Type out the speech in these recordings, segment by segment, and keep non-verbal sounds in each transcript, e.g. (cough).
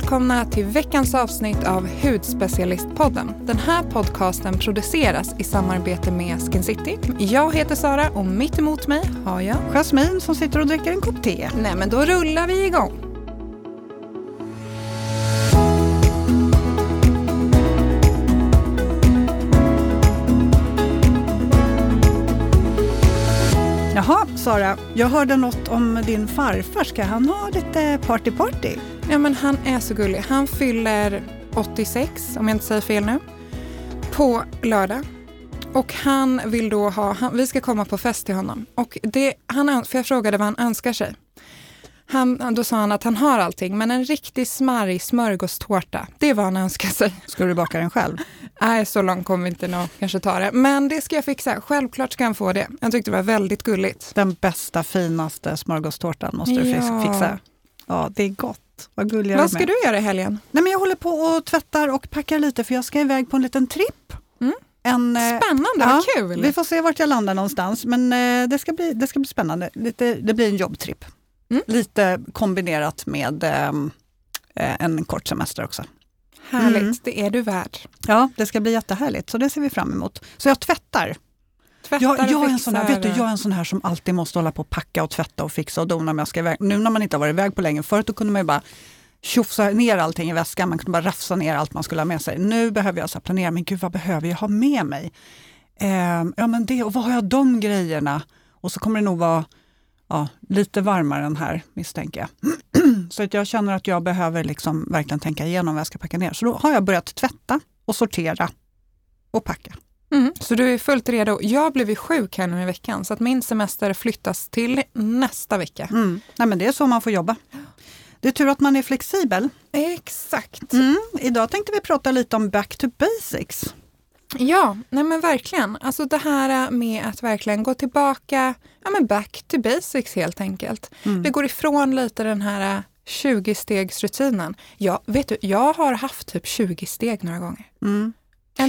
välkomna till veckans avsnitt av Hudspecialistpodden. Den här podcasten produceras i samarbete med Skin City. Jag heter Sara och mitt emot mig har jag Jasmin som sitter och dricker en kopp te. Nej, men då rullar vi igång. Sara, jag hörde något om din farfar. Ska han ha lite party-party? Ja, men han är så gullig. Han fyller 86, om jag inte säger fel nu, på lördag. Och han vill då ha, han, vi ska komma på fest till honom. Och det, han, för jag frågade vad han önskar sig. Han, då sa han att han har allting, men en riktig smarrig smörgåstårta, det är vad han önskar sig. Ska du baka den själv? Nej, så långt kommer vi inte nå, kanske ta det. Men det ska jag fixa. Självklart ska han få det. Jag tyckte det var väldigt gulligt. Den bästa, finaste smörgåstårtan måste du Ja. fixa. Ja, det är gott. Vad gulliga Vad ska är. du göra i helgen? Nej, men jag håller på och tvättar och packar lite för jag ska iväg på en liten tripp. Mm. En, eh, Spännande, ja, vad kul! Vi får se vart jag landar någonstans, men eh, det, ska bli, det ska bli spännande. Lite, det blir en jobbtripp. Mm. Lite kombinerat med eh, en kort semester också. Härligt, Mm. det är du värd. Ja, det ska bli jättehärligt, så det ser vi fram emot. Så jag tvättar. Tvättar Jag, jag, är en sån här, vet du, jag är en sån här som alltid måste hålla på och packa och tvätta och fixa och dona om jag ska iväg. Nu när man inte har varit iväg på länge, förut då kunde man ju bara tjofsa ner allting i väskan, man kunde bara rafsa ner allt man skulle ha med sig. Nu behöver jag så planera, men gud vad behöver jag ha med mig? Ehm, ja men det, och vad har jag de grejerna? Och så kommer det nog vara ja, lite varmare än här misstänker jag. (clears throat) så att jag känner att jag behöver liksom verkligen tänka igenom vad jag ska packa ner. Så då har jag börjat tvätta och sortera och packa. Mm, så du är fullt redo. Jag blev ju sjuk här nu i veckan så att min semester flyttas till nästa vecka. Mm. Nej, men det är så man får jobba. Det är tur att man är flexibel. Exakt. Mm. Idag tänkte vi prata lite om back to basics. Ja, nej men verkligen. Alltså det här med att verkligen gå tillbaka, ja men back to basics helt enkelt. Mm. Vi går ifrån lite den här 20-stegsrutinen. Ja, vet du, jag har haft typ 20 steg några gånger. Mm.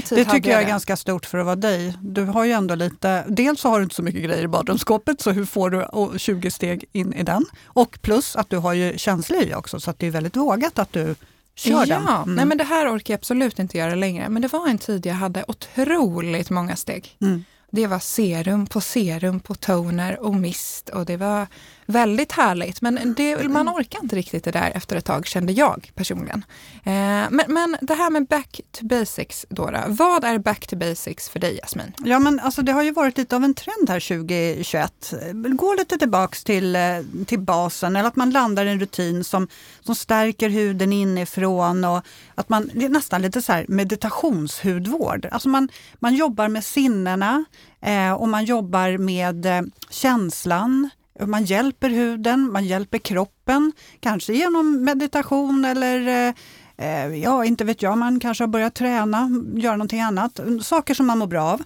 Det tycker jag är det. ganska stort för att vara dig. Du har ju ändå lite, dels så har du inte så mycket grejer i badrumsskåpet, så hur får du å- 20 steg in i den? Och plus att du har ju känslig hy också, så att det är väldigt vågat att du kör ja. Mm. nej men det här orkar jag absolut inte göra längre. Men det var en tid jag hade otroligt många steg. Mm. Det var serum på serum på toner och mist och det var väldigt härligt. Men det, man orkar inte riktigt det där efter ett tag kände jag personligen. Eh, men, men det här med back to basics då, då. Vad är back to basics för dig Jasmin? Ja, men alltså, det har ju varit lite av en trend här 2021. Gå lite tillbaks till, eh, till basen eller att man landar i en rutin som, som stärker huden inifrån och att man, det är nästan lite så här meditationshudvård. Alltså man, man jobbar med sinnena eh, och man jobbar med eh, känslan. Man hjälper huden, man hjälper kroppen, kanske genom meditation eller eh, eh, ja, inte vet jag, man kanske har börjat träna, göra någonting annat. Saker som man mår bra av.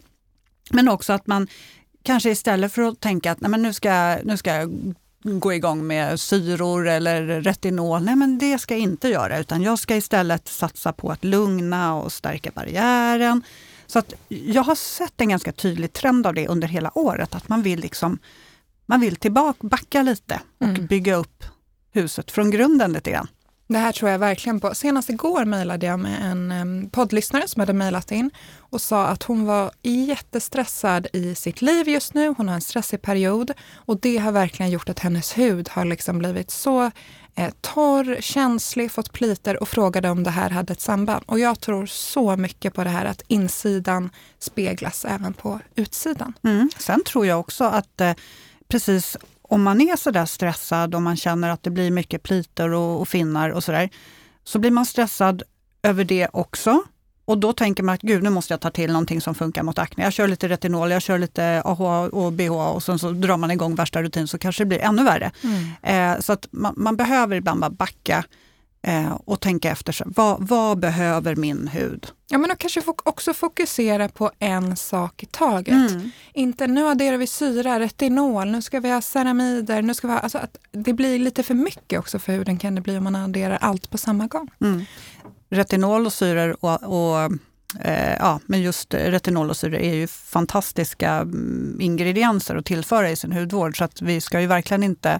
Men också att man kanske istället för att tänka att nej, men nu, ska, nu ska jag gå igång med syror eller retinol, nej men det ska jag inte göra utan jag ska istället satsa på att lugna och stärka barriären. Så att jag har sett en ganska tydlig trend av det under hela året, att man vill liksom man vill tillbaka, backa lite och Mm. bygga upp huset från grunden lite grann. Det här tror jag verkligen på. Senast igår mejlade jag med en poddlyssnare som hade mejlat in och sa att hon var jättestressad i sitt liv just nu. Hon har en stressig period och det har verkligen gjort att hennes hud har liksom blivit så eh, torr, känslig, fått pliter och frågade om det här hade ett samband. Och jag tror så mycket på det här att insidan speglas även på utsidan. Mm. Sen tror jag också att eh, precis om man är sådär stressad och man känner att det blir mycket pliter och, och finnar och sådär, så blir man stressad över det också. Och då tänker man att gud, nu måste jag ta till någonting som funkar mot akne. Jag kör lite retinol, jag kör lite AHA och BHA och sen så drar man igång värsta rutin så kanske det blir ännu värre. Eh, så att man, man behöver ibland bara backa eh, och tänka efter. Vad, vad behöver min hud? Ja, men då kanske också fokusera på en sak i taget. Mm. Inte nu adderar vi syra, retinol, nu ska vi ha ceramider, nu ska vi ha, alltså att det blir lite för mycket också för huden kan det bli om man adderar allt på samma gång. Mm. Retinol och syror och, och eh, ja, men just retinol och syror är ju fantastiska mm, ingredienser att tillföra i sin hudvård så att vi ska ju verkligen inte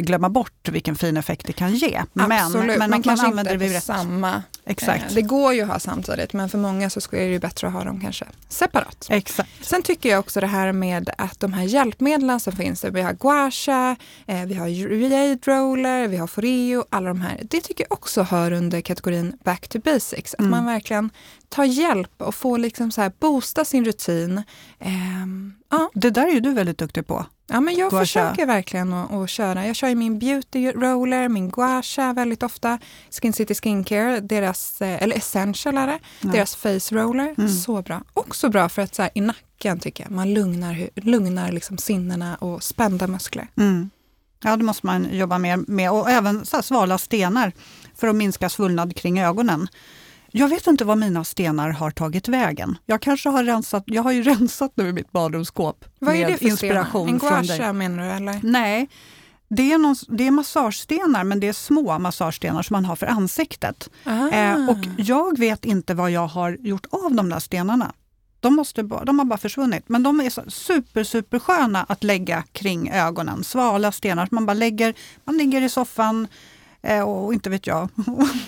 glömma bort vilken fin effekt det kan ge. Absolut, men, men, man kanske använder inte det på vid rätt... samma. Exakt. Eh, det går ju att ha samtidigt, men för många så är det ju bättre att ha dem kanske separat. Exakt. Sen tycker jag också det här med att de här hjälpmedlen som finns, vi har guasha, eh, vi har jade roller, vi har foreo, alla de här. Det tycker jag också hör under kategorin back to basics. Att Mm. man verkligen tar hjälp och får liksom så här boosta sin rutin. Ehm, ja, Det där är ju du väldigt duktig på. Ja, men jag Gua sha. försöker verkligen att, att köra. Jag kör ju min beauty roller, min gua sha väldigt ofta. Skin City Skincare, deras, eh, eller essential är det, Ja. deras face roller. Mm. Så bra. Också bra för att så här, i nacken tycker jag, man lugnar, lugnar liksom sinnena och spända muskler. Mm. Ja, det måste man jobba mer med. Och även så här svala stenar för att minska svullnad kring ögonen. Jag vet inte var mina stenar har tagit vägen. Jag kanske har rensat, jag har ju (laughs) rensat nu i mitt badrumsskåp Vad med är det för inspiration stenar? En från gua dig. sha menar du eller? Nej, det är, någon, det är massagestenar men det är små massagestenar som man har för ansiktet. Ah. Eh, och jag vet inte vad jag har gjort av de där stenarna. De, måste, de har bara försvunnit. Men de är så super, super sköna att lägga kring ögonen. Svala stenar som man bara lägger. Man ligger i soffan eh, och inte vet jag, (laughs)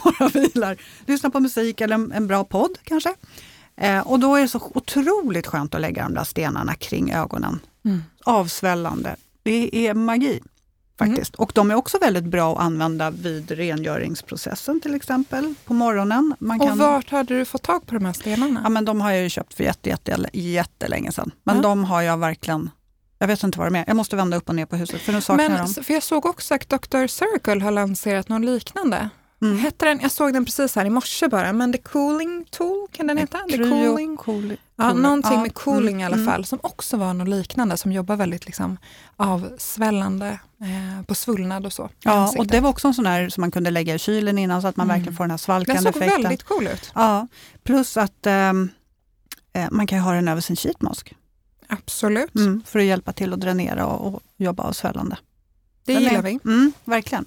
bara vilar. Lyssnar på musik eller en, en bra podd kanske. Eh, och då är det så otroligt skönt att lägga de där stenarna kring ögonen. Mm. Avsvällande. Det är magi. Faktiskt. Och de är också väldigt bra att använda vid rengöringsprocessen till exempel på morgonen. Man Och vart hade du fått tag på de här stenarna? Ja, men de har jag ju köpt för jätte, jätte, jättelänge sedan. Men Ja. de har jag verkligen, jag vet inte vad de är. Jag måste vända upp och ner på huset för nu saknar jag Men, dem. för jag såg också att Dr. Circle har lanserat något liknande. Mm. Hette den, jag såg den precis här i morse bara, men The Cooling Tool, kan den heta? The cooling. Cooli- Ja, någonting med cooling i alla mm, fall, som också var något liknande, som jobbar väldigt liksom avsvällande eh, på svullnad och så. Ja, och det var också en sån här som man kunde lägga i kylen innan så att man Mm. verkligen får den här den svalkande såg effekten. väldigt cool ut. Ja, plus att ehm, eh, man kan ha den över sin sheetmask Absolut, mm, för att hjälpa till att dränera och, och jobba avsvällande. det Den gillar är, vi. Mm, verkligen.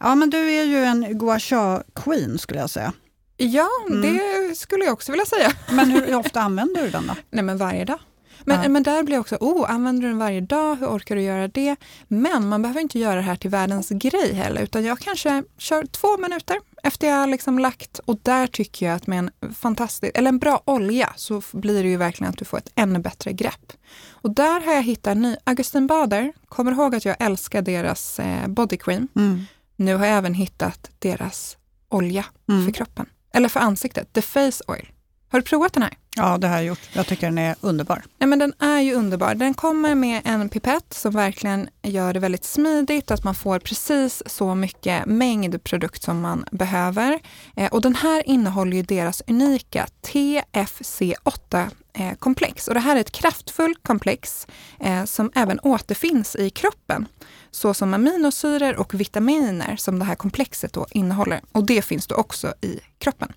Ja, men du är ju en gua sha queen skulle jag säga. Ja, Mm. det skulle jag också vilja säga. Men hur (laughs) ofta använder du den då? Nej, men varje dag. Men, Ja. men där blir jag också, oh, använder du den varje dag? Hur orkar du göra det? Men man behöver inte göra det här till världens grej heller, utan jag kanske kör två minuter efter jag har liksom lagt och där tycker jag att med en fantastisk, eller en bra olja så blir det ju verkligen att du får ett ännu bättre grepp. Och där har jag hittat en ny, Augustin Bader, kommer ihåg att jag älskar deras eh, body cream. Mm. Nu har jag även hittat deras olja Mm. för kroppen, eller för ansiktet, the face oil. Har du provat den här? Ja, det har jag gjort. Jag tycker den är underbar. Nej, men den är ju underbar. Den kommer med en pipett som verkligen gör det väldigt smidigt, att man får precis så mycket mängd produkt som man behöver. Eh, och den här innehåller ju deras unika TFC8-komplex. Och det här är ett kraftfullt komplex eh, som även återfinns i kroppen såsom aminosyror och vitaminer som det här komplexet då innehåller. Och det finns då också i kroppen.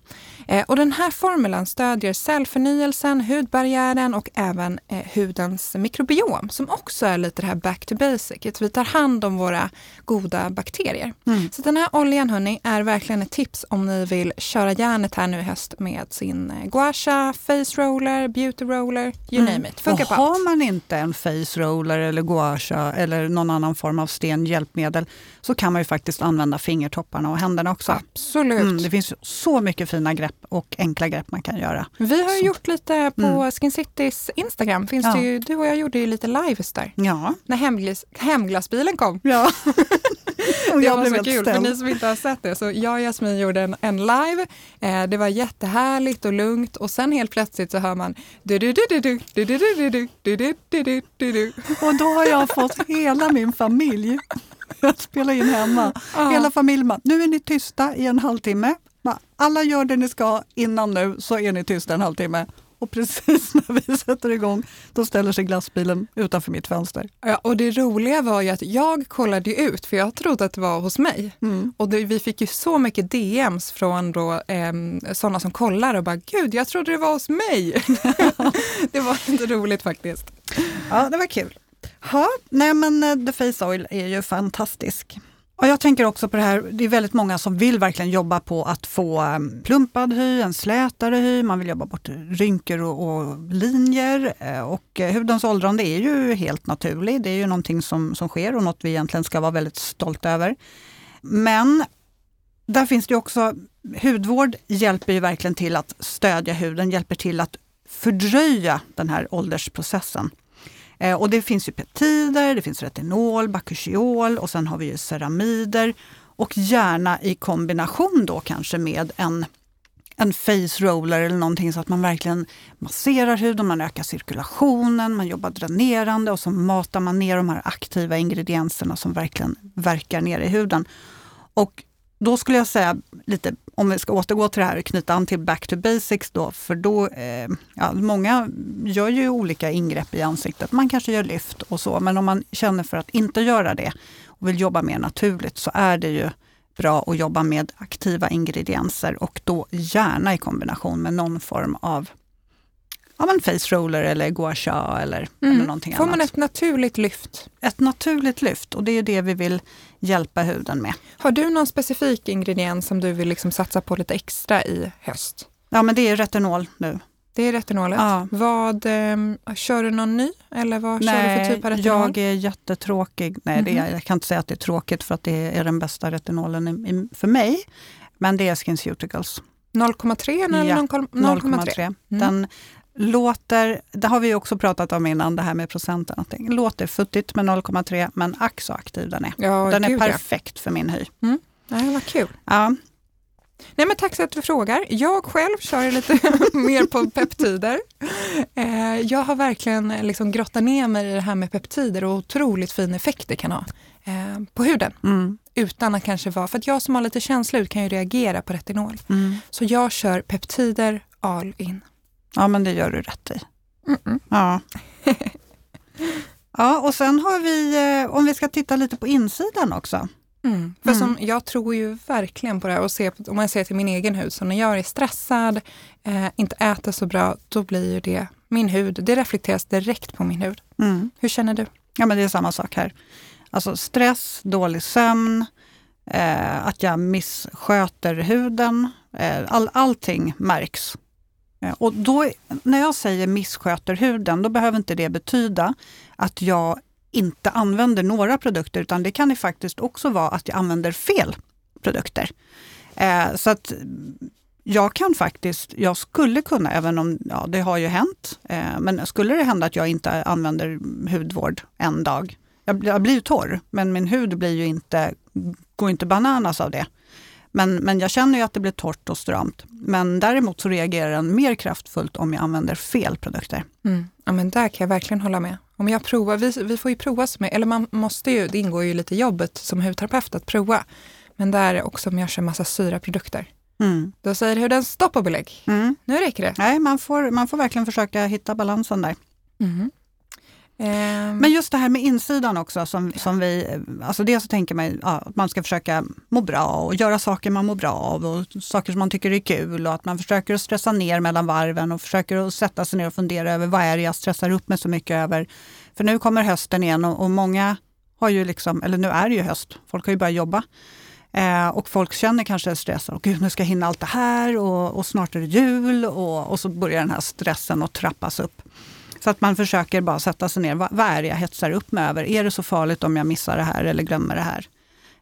Eh, och den här formulan stödjer cellförnyelsen, hudbarriären och även eh, hudens mikrobiom som också är lite det här back to basic. Att vi tar hand om våra goda bakterier. Mm. Så den här oljan hörni är verkligen ett tips om ni vill köra järnet här nu i höst med sin eh, gua sha, face roller, beauty roller, you Mm. name it. Funkar och har man inte en face roller eller gua sha eller någon annan form av stenhjälpmedel så kan man ju faktiskt använda fingertopparna och händerna också. Absolut. Mm, det finns ju så mycket fina grepp och enkla grepp man kan göra. Vi har gjort lite på mm. Skin Citys Instagram, finns ja. det ju, du och jag gjorde ju lite lives där. Ja. När hemglas, hemglasbilen kom. Ja. det jag var så kul, ställd. för ni som inte har sett det. Så jag och Jasmin gjorde en, en live, eh, det var jättehärligt och lugnt och sen helt plötsligt så hör man och då har jag fått hela min familj att spela in hemma. Ja. Hela familjen bara, nu är ni tysta i en halvtimme. Alla gör det ni ska innan nu, så är ni tysta en halvtimme. Och precis (laughs) när vi sätter igång, då ställer sig glassbilen utanför mitt fönster. Ja, och det roliga var ju att jag kollade ut, för jag trodde att det var hos mig. Mm. Och det, vi fick ju så mycket DMs från då, ehm, sådana som kollar och bara, gud, jag trodde det var hos mig. (laughs) det var lite roligt faktiskt. Ja, det var kul. Ja, nej men eh, The Face Oil är ju fantastisk. Ja, jag tänker också på det här, det är väldigt många som vill verkligen jobba på att få ehm, plumpad hy, en slätare hy, man vill jobba bort rynkor och, och linjer. Eh, och eh, hudens åldrande är ju helt naturlig, det är ju någonting som, som sker och något vi egentligen ska vara väldigt stolta över. Men där finns det också, hudvård hjälper ju verkligen till att stödja huden, hjälper till att fördröja den här åldersprocessen. Eh, och det finns ju peptider, det finns retinol, bakuchiol och sen har vi ju ceramider. Och gärna i kombination då kanske med en, en face roller eller någonting så att man verkligen masserar huden, man ökar cirkulationen, man jobbar dränerande och så matar man ner de här aktiva ingredienserna som verkligen verkar ner i huden. Och då skulle jag säga lite, om vi ska återgå till det här och knyta an till back to basics då, för då, eh, ja, många gör ju olika ingrepp i ansiktet. Man kanske gör lyft och så, men om man känner för att inte göra det och vill jobba mer naturligt så är det ju bra att jobba med aktiva ingredienser och då gärna i kombination med någon form av ja, men face roller eller gua sha eller, mm. eller någonting Får annat. man ett naturligt lyft? Ett naturligt lyft och det är det vi vill hjälpa huden med. Har du någon specifik ingrediens som du vill liksom satsa på lite extra i höst? Ja men det är retinol nu. Det är retinolet. Ja. Vad, eh, kör du någon ny eller vad Nej, kör du för typ av retinol? jag är jättetråkig. Nej, mm -hmm. det mhm. jag kan inte säga att det är tråkigt för att det är den bästa retinolen i, i, för mig. Men det är SkinCeuticals. 0,3 eller ja, 0,3. Mm. Den låter, det har vi också pratat om innan, det här med procenten. Det låter futtigt med 0,3 men ack så aktiv den är. Ja, den är perfekt ja. för min hy. Mm. Ja, vad kul. Ja. Nej, men tack så att du frågar. Jag själv kör lite (laughs) mer på peptider. Eh, jag har verkligen liksom grottat ner mig i det här med peptider och otroligt fin effekt det kan ha eh, på huden. Mm. Utan att kanske vara, för att jag som har lite känsla kan ju reagera på retinol. Mm. Så jag kör peptider all in. Ja, men det gör du rätt i. Mm -mm. Ja. (laughs) ja, och sen har vi, eh, om vi ska titta lite på insidan också. Mm. För som, jag tror ju verkligen på det här och ser, om man ser till min egen hud, så när jag är stressad, eh, inte äter så bra, då blir ju det min hud, det reflekteras direkt på min hud. Mm. Hur känner du? Ja men det är samma sak här. Alltså stress, dålig sömn, eh, att jag missköter huden, eh, all, allting märks. Eh, och då, när jag säger missköter huden, då behöver inte det betyda att jag inte använder några produkter, utan det kan det faktiskt också vara att jag använder fel produkter. Eh, så att mm, jag kan faktiskt, jag skulle kunna, även om ja, det har ju hänt, eh, men skulle det hända att jag inte använder hudvård en dag, jag, jag blir ju torr, men min hud blir ju inte, går inte bananas av det. Men, men jag känner ju att det blir torrt och stramt. Men däremot så reagerar den mer kraftfullt om jag använder fel produkter. Mm. Ja men där kan jag verkligen hålla med. Om jag provar, vi, vi får ju prova, med, eller man måste ju, det ingår ju lite i jobbet som hudterapeut att prova. Men där också om jag kör massa syraprodukter. Mm. Då säger huden stopp och belägg. Mm. Nu räcker det. Nej, man får, man får verkligen försöka hitta balansen där. Mm. Ehm. Men just det här med insidan också, som, som vi, alltså dels så tänker man ja, att man ska försöka må bra och göra saker man mår bra av och saker som man tycker är kul och att man försöker att stressa ner mellan varven och försöker att sätta sig ner och fundera över vad är det jag stressar upp mig så mycket över. För nu kommer hösten igen och, och många har ju liksom, eller nu är det ju höst, folk har ju börjat jobba. Eh, och folk känner kanske stress, och gud nu ska jag hinna allt det här och, och snart är det jul och, och så börjar den här stressen att trappas upp. Så att man försöker bara sätta sig ner. Vad, vad är det jag hetsar upp mig över? Är det så farligt om jag missar det här eller glömmer det här?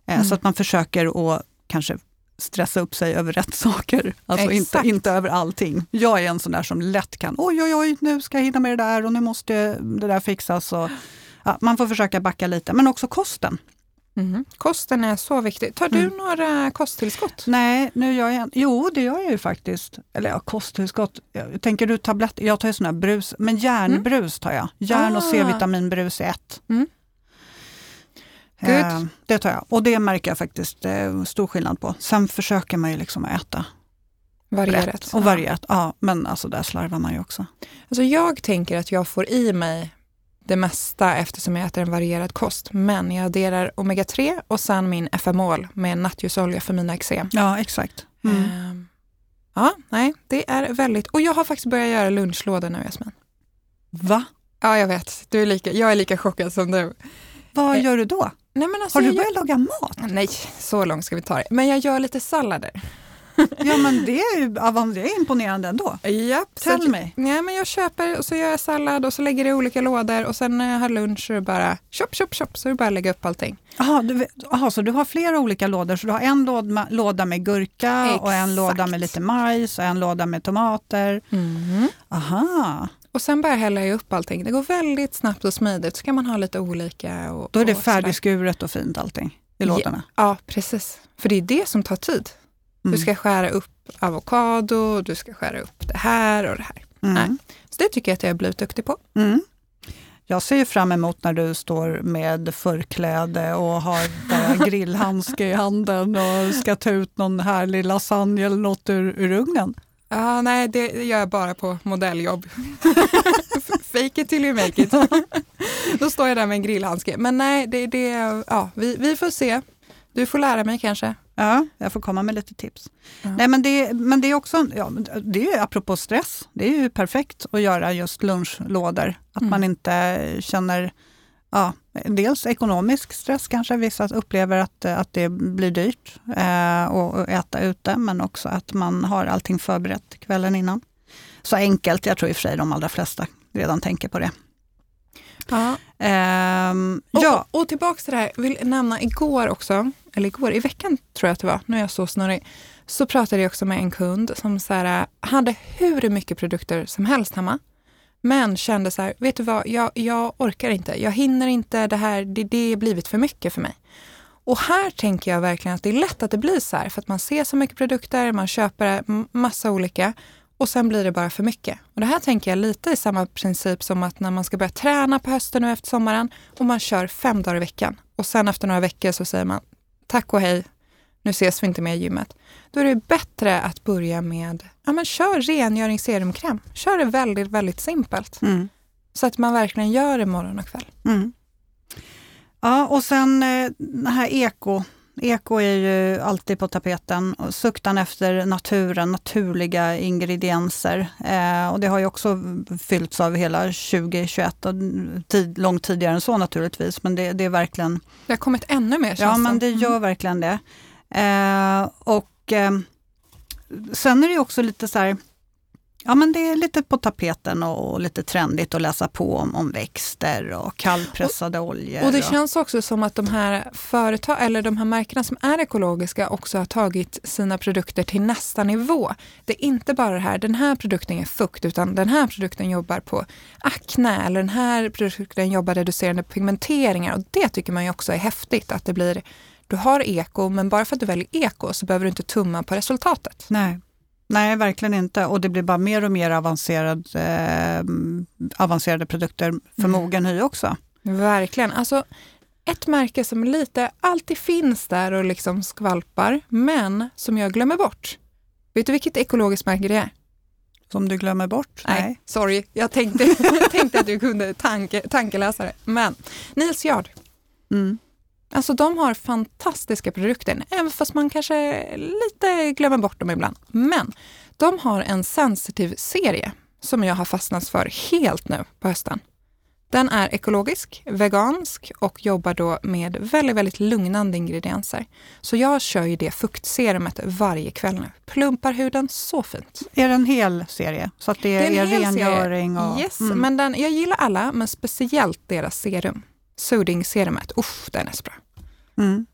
Eh, mm. Så att man försöker att kanske stressa upp sig över rätt (laughs) saker. Alltså inte, inte över allting. Jag är en sån där som lätt kan, oj oj oj, nu ska jag hinna med det där och nu måste det där fixas. Och, ja, man får försöka backa lite, men också kosten. Mm. Kosten är så viktig. Tar du mm. några kosttillskott? Nej, nu gör jag, jo det gör jag ju faktiskt. Eller ja, kosttillskott, tänker du tabletter? Jag tar ju sådana här brus, men järnbrus tar jag. Järn och ah. C-vitaminbrus i ett. Mm. Eh, det tar jag och det märker jag faktiskt eh, stor skillnad på. Sen försöker man ju liksom äta Varierat. Och varierat, ja. Men alltså där slarvar man ju också. Alltså jag tänker att jag får i mig det mesta eftersom jag äter en varierad kost. Men jag adderar omega-3 och sen min FMOL med nattljusolja för mina eksem. Ja, exakt. Mm. Uh, ja, nej, det är väldigt... Och jag har faktiskt börjat göra lunchlådor nu, Jasmin. Va? Ja, jag vet. Du är lika, jag är lika chockad som du. Vad eh, gör du då? Nej, men alltså, Har du jag börjat laga mat? Nej, så långt ska vi ta det. Men jag gör lite sallader. Ja, men det är ju det är imponerande ändå. Japp, Tell så, me. Nej, men jag köper och så gör jag sallad och så lägger det i olika lådor och sen när jag har lunch så är det bara chop, chop, chop, så är det bara att lägga upp allting. Aha, du, vet- aha, så du har flera olika lådor. Så du har en låda, låda med gurka och en Exakt. låda med lite majs och en låda med tomater. Aha, Och sen bara häller jag upp allting. Det går väldigt snabbt och smidigt. Så kan man ha lite olika. Och, då är det färdigskuret och fint allting i lådorna. Ja, precis. För det är det som tar tid. Mm. Du ska skära upp avokado, du ska skära upp det här och det här. Mm. Nej. Så det tycker jag att jag har blivit duktig på. Mm. Jag ser ju fram emot när du står med förkläde och har bara (laughs) grillhandske i handen och ska ta ut någon härlig lasagne eller något ur, ur ugnen. Ja, nej, det gör jag bara på modelljobb. (laughs) Fake it till you make it. Då står jag där med en grillhandske. Men nej, det, det, ja, vi, vi får se. Du får lära mig kanske. Ja, jag får komma med lite tips. Ja. Nej, men det, men det är också, ja, det är apropå stress, det är ju perfekt att göra just lunchlådor. Att Mm. man inte känner, ja, dels ekonomisk stress kanske, vissa upplever att, att det blir dyrt eh, att äta ute, men också att man har allting förberett kvällen innan. Så enkelt, jag tror i och för sig de allra flesta redan tänker på det. Ja. Ehm, Och, ja, och tillbaks till det här, vill nämna igår också, eller igår, i veckan tror jag att det var, nu är jag så snurrig, så pratade jag också med en kund som så här, hade hur mycket produkter som helst hemma, men kände så här, vet du vad, jag, jag orkar inte, jag hinner inte, det här, det, det är blivit för mycket för mig. Och här tänker jag verkligen att det är lätt att det blir så här, för att man ser så mycket produkter, man köper massa olika och sen blir det bara för mycket. Och det här tänker jag lite i samma princip som att när man ska börja träna på hösten nu efter sommaren och man kör fem dagar i veckan och sen efter några veckor så säger man tack och hej, nu ses vi inte mer i gymmet. Då är det bättre att börja med, ja men kör rengöringsserumkräm. Kör det väldigt, väldigt simpelt. mm. Så att man verkligen gör det morgon och kväll. Mm. Ja, och sen eh, den här eko. Eko är ju alltid på tapeten. Suktan efter naturen, naturliga ingredienser. Eh, och det har ju också fyllts av hela 2021 och tid, långt tidigare än så naturligtvis. Men det, det är verkligen, Det har kommit ännu mer ja men det Mm. gör verkligen det. Eh, och eh, sen är det ju också lite så här, Ja men det är lite på tapeten och lite trendigt att läsa på om, om växter och kallpressade oljor. Och det känns också som att de här företag, eller de här märkena som är ekologiska också har tagit sina produkter till nästa nivå. Det är inte bara det här, den här produkten är fukt, utan den här produkten jobbar på akne eller den här produkten jobbar reducerande pigmenteringar och det tycker man ju också är häftigt att det blir du har eko, men bara för att du väljer eko så behöver du inte tumma på resultatet. Nej. Nej, verkligen inte. Och det blir bara mer och mer avancerad, eh, avancerade produkter för Mm. mogen hy också. Verkligen. Alltså, ett märke som lite alltid finns där och liksom skvalpar, men som jag glömmer bort. Vet du vilket ekologiskt märke det är? Som du glömmer bort? sorry. Jag tänkte, jag (laughs) tänkte att du kunde tanke, tankeläsa det. Men Nils Yard, Mm. Alltså de har fantastiska produkter, även fast man kanske lite glömmer bort dem ibland. Men de har en sensitiv serie som jag har fastnat för helt nu på hösten. Den är ekologisk, vegansk och jobbar då med väldigt, väldigt lugnande ingredienser. Så jag kör ju det fuktserumet varje kväll nu. Plumpar huden så fint. Är det en hel serie? Så att det, Det är är, rengöring? Och, Yes, mm. men den, jag gillar alla, men speciellt deras serum. Soothing-serumet. Usch, den är så bra. Mm.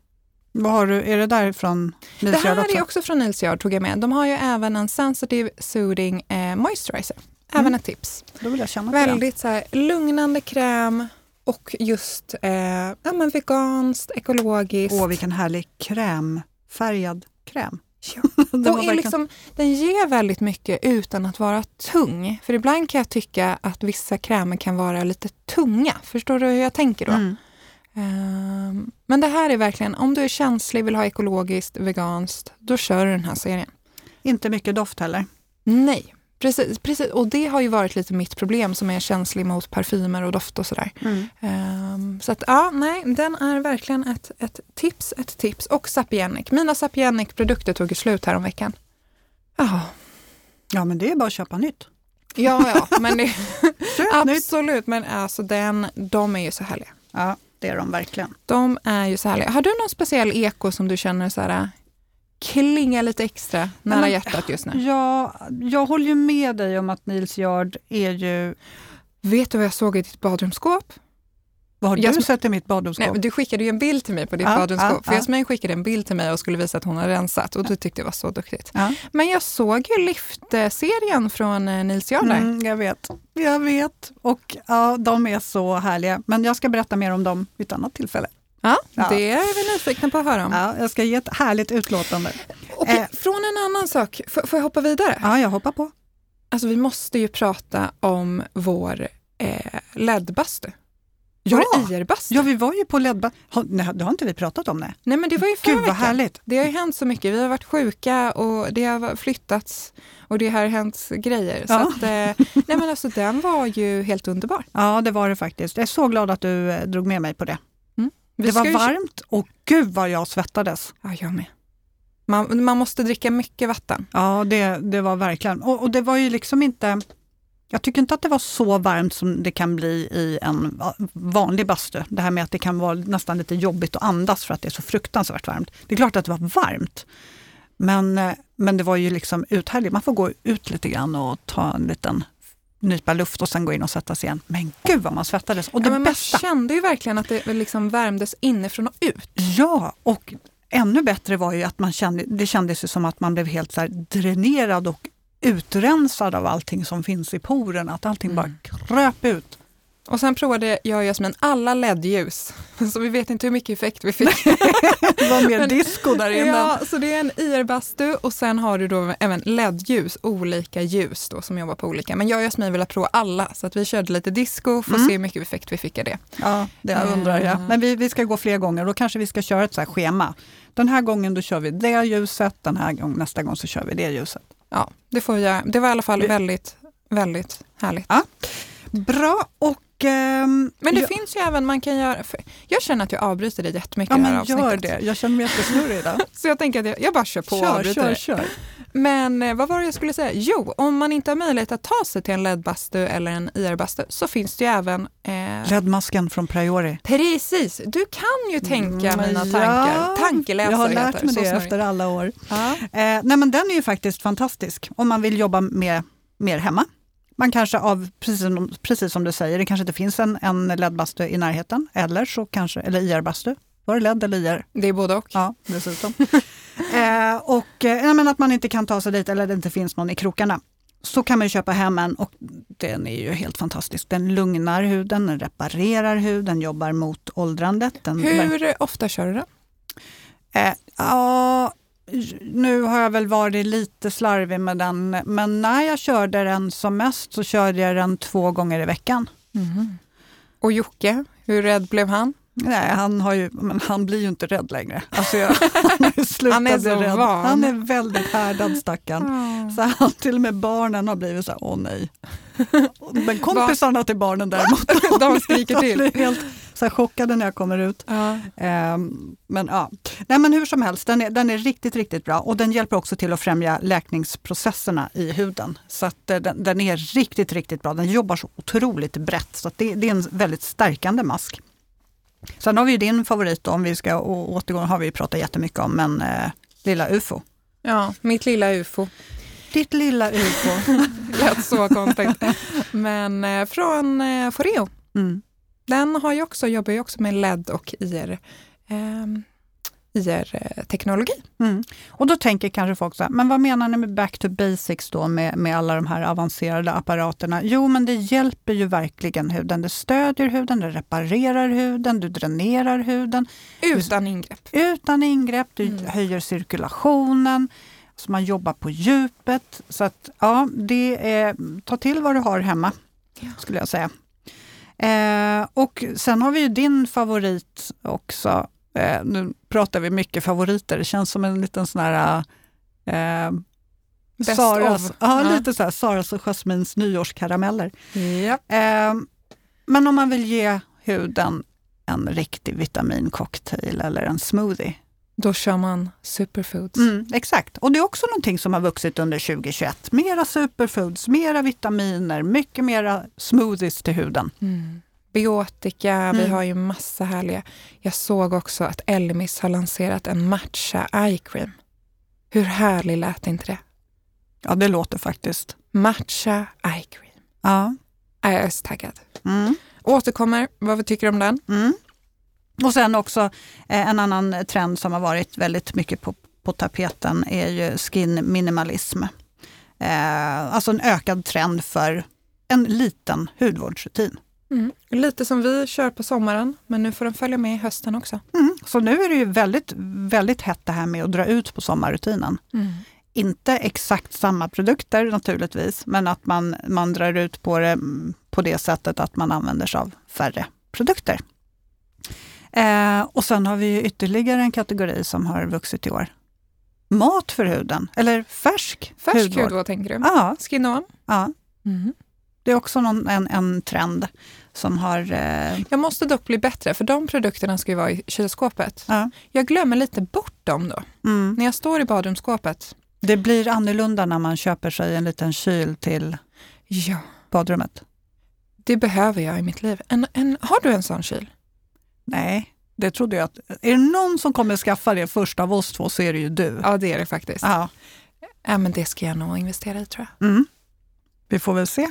Vad har du, är det därifrån Det Nils Yard här också? är också från Nils tog jag med. De har ju även en Sensitive Soothing eh, Moisturizer. Även Mm. ett tips. Då vill jag känna. Väldigt så här, lugnande kräm och just eh, ja, men veganskt, ekologiskt. Åh, vilken härlig krämfärgad kräm. Ja. (laughs) Den och verkligen- liksom, den ger väldigt mycket utan att vara tung. För ibland kan jag tycka att vissa krämer kan vara lite tunga. Förstår du hur jag tänker då? Mm. Ehm, men det här är verkligen, om du är känslig, vill ha ekologiskt, veganskt, då kör du den här serien. Inte mycket doft heller. Nej, precis, precis. Och det har ju varit lite mitt problem som är känslig mot parfymer och doft och sådär. Ehm, så att ja, nej, den är verkligen ett, ett tips, ett tips. Och Sapienic. Mina Sapienic-produkter tog ju slut här om veckan. Ja, Ja, men det är bara att köpa nytt. ja, ja, men det, (laughs) absolut. Men alltså den, de är ju så härliga. Ja, det är de verkligen. De är ju så härliga. Har du någon speciell eko som du känner så här, klingar lite extra nära men- hjärtat just nu? Ja, jag håller ju med dig om att Nils Yard är ju... Vet du vad jag såg i ditt badrumsskåp? Vad har du sett i mitt badrumsskåp? Nej, du skickade ju en bild till mig på ditt Ja, badrumsskåp. ja, för ja. Jasmin skickade en bild till mig och skulle visa att hon har rensat och du tyckte det var så duktigt. Ja. Men jag såg ju Lift-serien från eh, Nils där. Mm, jag vet, jag vet. Och ja, de är så härliga. Men jag ska berätta mer om dem vid ett annat tillfälle. Ja, Ja. det är vi nyfikna på att höra om. Ja, jag ska ge ett härligt utlåtande. Okej, Eh. från en annan sak, F- får jag hoppa vidare? Ja, jag hoppar på. Alltså vi måste ju prata om vår eh, LED-bastu. Ja. Vår IR-bastu. Ja, vi var ju på ledba... Har, nej, det har inte vi pratat om det. Nej men det var ju förra Gud vad veckan. härligt. Det har ju hänt så mycket. Vi har varit sjuka och det har flyttats och det har hänt grejer. Ja. att, eh, nej men alltså den var ju helt underbar. Ja, det var det faktiskt. Jag är så glad att du eh, drog med mig på det. Vi det var ju- varmt och gud vad jag svettades. Ja, jag med. Man, man måste dricka mycket vatten. Ja, det, det var verkligen. Och, och det var ju liksom inte... Jag tycker inte att det var så varmt som det kan bli i en va- vanlig bastu. Det här med att det kan vara nästan lite jobbigt att andas för att det är så fruktansvärt varmt. Det är klart att det var varmt. Men, eh, men det var ju liksom uthärdigt. Man får gå ut lite grann och ta en liten nypa luft och sen gå in och sätta sig igen. Men gud vad man svettades! Och det Ja, men man bästa, kände ju verkligen att det liksom värmdes inifrån och ut. ja, och ännu bättre var ju att man kände, det kändes ju som att man blev helt så dränerad och utrensad av allting som finns i porerna. Att allting Mm. bara kröp ut. Och sen provade jag och Jasmin alla LED-ljus. (laughs) Så vi vet inte hur mycket effekt vi fick. (laughs) Det var mer disco där inne. Ja, så det är en IR-bastu och sen har du då även LED-ljus, olika ljus då som jobbar på olika. Men jag och Jasmin ville prova alla så att vi körde lite disco för att Mm. se hur mycket effekt vi fick av det. Ja, det undrar jag. Men vi, vi ska gå fler gånger. Då kanske vi ska köra ett så här schema. Den här gången då kör vi det ljuset, den här gången, nästa gång så kör vi det ljuset. Ja, det får jag. Det var i alla fall Vi- väldigt, väldigt härligt. Bra och... ehm, Men det jag, finns ju även, man kan göra, jag känner att jag avbryter dig jättemycket Ja det här gör det. Jag känner mig jättesnurrig idag. (laughs) Så jag tänker att jag, jag bara kör på och Kör, avbryter kör, dig. kör. Men eh, vad var det jag skulle säga? Jo, om man inte har möjlighet att ta sig till en LED-bastu eller en IR-bastu så finns det ju även... Eh, LED-masken från Priori. precis, du kan ju tänka Mm, mina ja, tankar. Tankeläsare Jag har lärt mig det efter alla år. Ja. Eh, nej men den är ju faktiskt fantastisk om man vill jobba med, mer hemma. Man kanske av, precis som, precis som du säger, det kanske inte finns en, en LED-bastu i närheten. Eller så kanske, eller IR-bastu. Var det LED eller IR? Det är både och. Ja, dessutom. (laughs) eh, och eh, men att man inte kan ta sig dit eller det inte finns någon i krokarna. Så kan man ju köpa hem en och den är ju helt fantastisk. Den lugnar huden, den reparerar huden, jobbar mot åldrandet. Den Hur ofta kör du den? Eh, ja, nu har jag väl varit lite slarvig med den, men när jag körde den som mest så körde jag den två gånger i veckan. Och Jocke, hur rädd blev han? Nej, han, har ju, men han blir ju inte rädd längre. Alltså jag, (laughs) han, Han är så rädd. van. Han är väldigt härdad stackarn. Så han, till och med barnen har blivit så här, åh nej. (laughs) Men kompisarna till barnen däremot, (laughs) De skriker till. helt så här chockade när jag kommer ut. Ja. Ehm, men ja, Nej, men hur som helst, den är, den är riktigt, riktigt bra och den hjälper också till att främja läkningsprocesserna i huden. Så att eh, den, den är riktigt, riktigt bra. Den jobbar så otroligt brett så det, det är en väldigt stärkande mask. Sen har vi din favorit då, om vi ska återgå, har vi pratat jättemycket om, men eh, lilla UFO. ja, mitt lilla ufo. Ditt lilla UFO. (laughs) Lät så konstigt. Men eh, från eh, Foreo. Mm. Den har ju också, jobbar ju också med LED och IR. ehm, IR-teknologi. Mm. Och då tänker kanske folk så här, men vad menar ni med back to basics då med, med alla de här avancerade apparaterna? Jo, men det hjälper ju verkligen huden. Det stödjer huden, det reparerar huden, du dränerar huden Utan ingrepp. utan ingrepp, du Mm. höjer cirkulationen, så man jobbar på djupet. Så att ja, det är, ta till vad du har hemma, Ja. skulle jag säga. Eh, och sen har vi ju din favorit också. Eh, nu pratar vi mycket favoriter, det känns som en liten sån här eh, Best Saras, of. ja, lite så här, Saras och Jasmins nyårskarameller. Ja. Eh, men om man vill ge huden en riktig vitamincocktail eller en smoothie. Då kör man superfoods. Mm, exakt, och det är också någonting som har vuxit under 2021. Mera superfoods, mera vitaminer, mycket mera smoothies till huden. Mm. Biotica, vi Mm. har ju massa härliga. Jag såg också att Elmis har lanserat en matcha eye cream. Hur härlig lät inte det? Ja, det låter faktiskt. Matcha eye cream. Ja. Jag är så taggad. Mm. Återkommer vad vi tycker om den. Mm. Och sen också eh, en annan trend som har varit väldigt mycket på, på tapeten är ju skin minimalism. Eh, alltså en ökad trend för en liten hudvårdsrutin. Mm. Lite som vi kör på sommaren, men nu får den följa med i hösten också. Mm. Så nu är det ju väldigt, väldigt hett det här med att dra ut på sommarrutinen. Inte exakt samma produkter naturligtvis, men att man, man drar ut på det mm, på det sättet att man använder sig av färre produkter. Eh, och sen har vi ju ytterligare en kategori som har vuxit i år. Mat för huden, eller färsk, Färsk hudvård. hudvård tänker du? Ja, Skin-on? ja, Mm. det är också någon, en, en trend som har... Eh, Jag måste dock bli bättre, för de produkterna ska ju vara i kylskåpet. ja, Jag glömmer lite bort dem då. mm. När jag står i badrumsskåpet. Det blir annorlunda när man köper sig en liten kyl till Ja, badrummet. det behöver jag i mitt liv. En, en, har du en sån kyl? Nej, det trodde jag att... Är det någon som kommer skaffa det först av oss två så är det ju du. Ja, det är det faktiskt. Ja. Ja, men det ska jag nog investera i tror jag. Mm. Vi får väl se.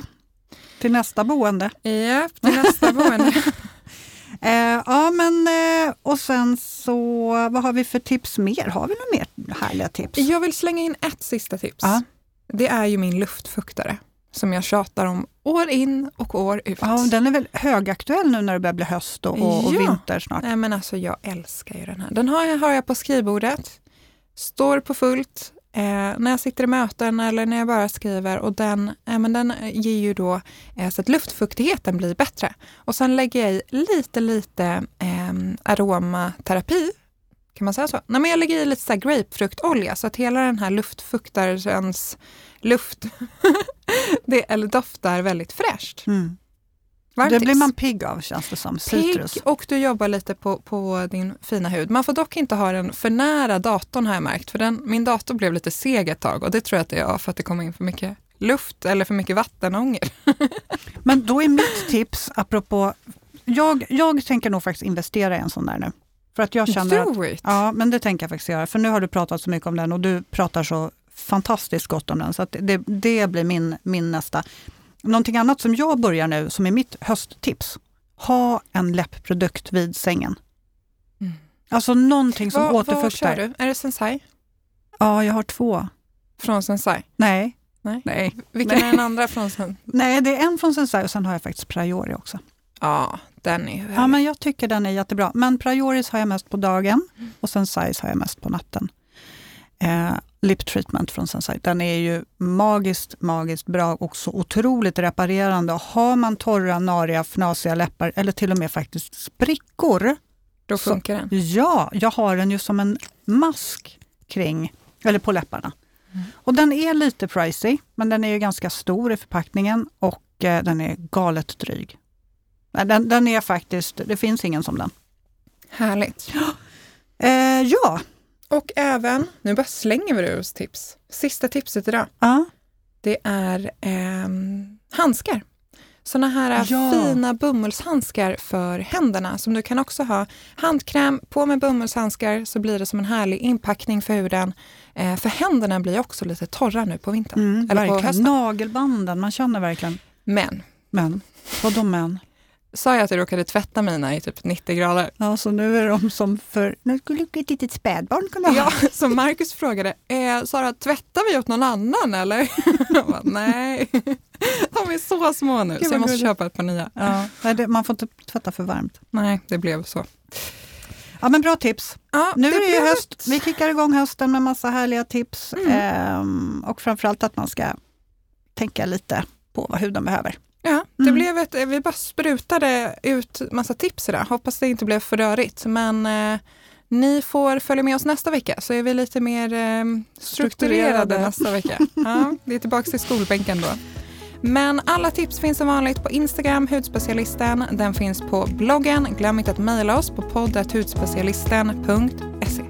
Till nästa boende. Ja, till nästa boende. (laughs) Eh, ja, men eh, och sen så, vad har vi för tips mer? Har vi några mer härliga tips? Jag vill slänga in ett sista tips. Ja. Det är ju min luftfuktare som jag tjatar om år in och år ut. Ja, den är väl högaktuell nu när det börjar bli höst och, och, och Ja. vinter snart. Nej, men alltså, jag älskar ju den här. Den har jag, har jag på skrivbordet, står på fullt eh, när jag sitter i möten eller när jag bara skriver och den, eh, men den ger ju då eh, så att luftfuktigheten blir bättre. Och sen lägger jag i lite, lite eh, aromaterapi. Kan man säga så? Nej, men jag lägger i lite så grapefruktolja så att hela den här luftfuktarens luft (laughs) det, eller doftar väldigt fräscht. Mm. Det blir man pigg av känns det som. Citrus. Pigg och du jobbar lite på, på din fina hud. Man får dock inte ha den för nära datorn har jag märkt. För den, min dator blev lite seg ett tag och det tror jag att det är för att det kommer in för mycket luft eller för mycket vattenånger. (laughs) Men då är mitt tips, apropå, jag, jag tänker nog faktiskt investera i en sån där nu. För att jag känner att, Do it! ja men det tänker jag faktiskt göra. För nu har du pratat så mycket om den och du pratar så fantastiskt gott om den. Så att det, det blir min, min nästa. Någonting annat som jag börjar nu, som är mitt hösttips. Ha en läppprodukt vid sängen. Mm. Alltså någonting som vad, vad kör återfuktar. du? Är det Sensai? Ja, jag har två. Från Sensai? Nej. Nej. Nej. Vilken Nej. är den andra från Sensai? Nej, det är en från Sensai och sen har jag faktiskt Priori också. Ja, den är ju Ja, men jag tycker den är jättebra. Men Prioris har jag mest på dagen Mm. och Sensais har jag mest på natten. Eh, lip treatment från Sensai, den är ju magiskt, magiskt bra och så otroligt reparerande. Har man torra, nariga, fnasiga läppar eller till och med faktiskt sprickor. Då så- funkar den. Ja, jag har den ju som en mask kring, eller på läpparna. Mm. Och den är lite pricey, men den är ju ganska stor i förpackningen och eh, den är galet dryg. Nej, Den, den är faktiskt, det finns ingen som den. Härligt. (gasps) Eh, ja, Och även, nu bara slänger vi ur oss tips. Sista tipset idag. ja. Det är ehm, handskar. Såna här Ja. fina bomullshandskar för händerna som du kan också ha. Handkräm, på med bomullshandskar så blir det som en härlig inpackning för huden. Eh, för händerna blir också lite torra nu på vintern. Mm, Eller på verkligen. hösten. Nagelbanden, man känner verkligen. Men, Men, vadå men? Sa jag att jag råkade tvätta mina i typ 90 grader? Ja, så nu är de som för, nu skulle ett litet spädbarn kunna ha. Ja, så Marcus frågade, eh, Sara tvättar vi åt någon annan eller? (laughs) Jag bara, nej, de är så små nu så jag måste köpa ett par nya. Ja, nej, det, man får inte tvätta för varmt. Nej, det blev så. Ja, men bra tips. Ja, Nu är det ju höst. Vi kickar igång hösten med massa härliga tips. Mm. Ehm, och framförallt att man ska tänka lite på vad huden behöver. Det Mm. blev ett, vi bara sprutade ut massa tips idag. Hoppas det inte blev för rörigt. Men eh, ni får följa med oss nästa vecka så är vi lite mer eh, strukturerade Strukturerade. nästa vecka. (laughs) Ja, det är tillbaka till skolbänken då. Men alla tips finns som vanligt på Instagram, hudspecialisten. Den finns på bloggen. Glöm inte att mejla oss på poddathudspecialisten.se.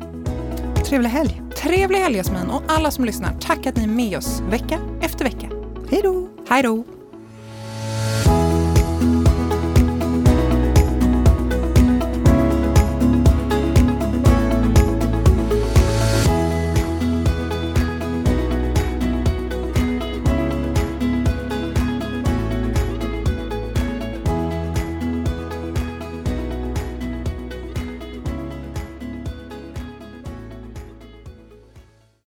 Trevlig helg. Trevlig helg Jasmin och alla som lyssnar. Tack att ni är med oss vecka efter vecka. Hej då! Hej då!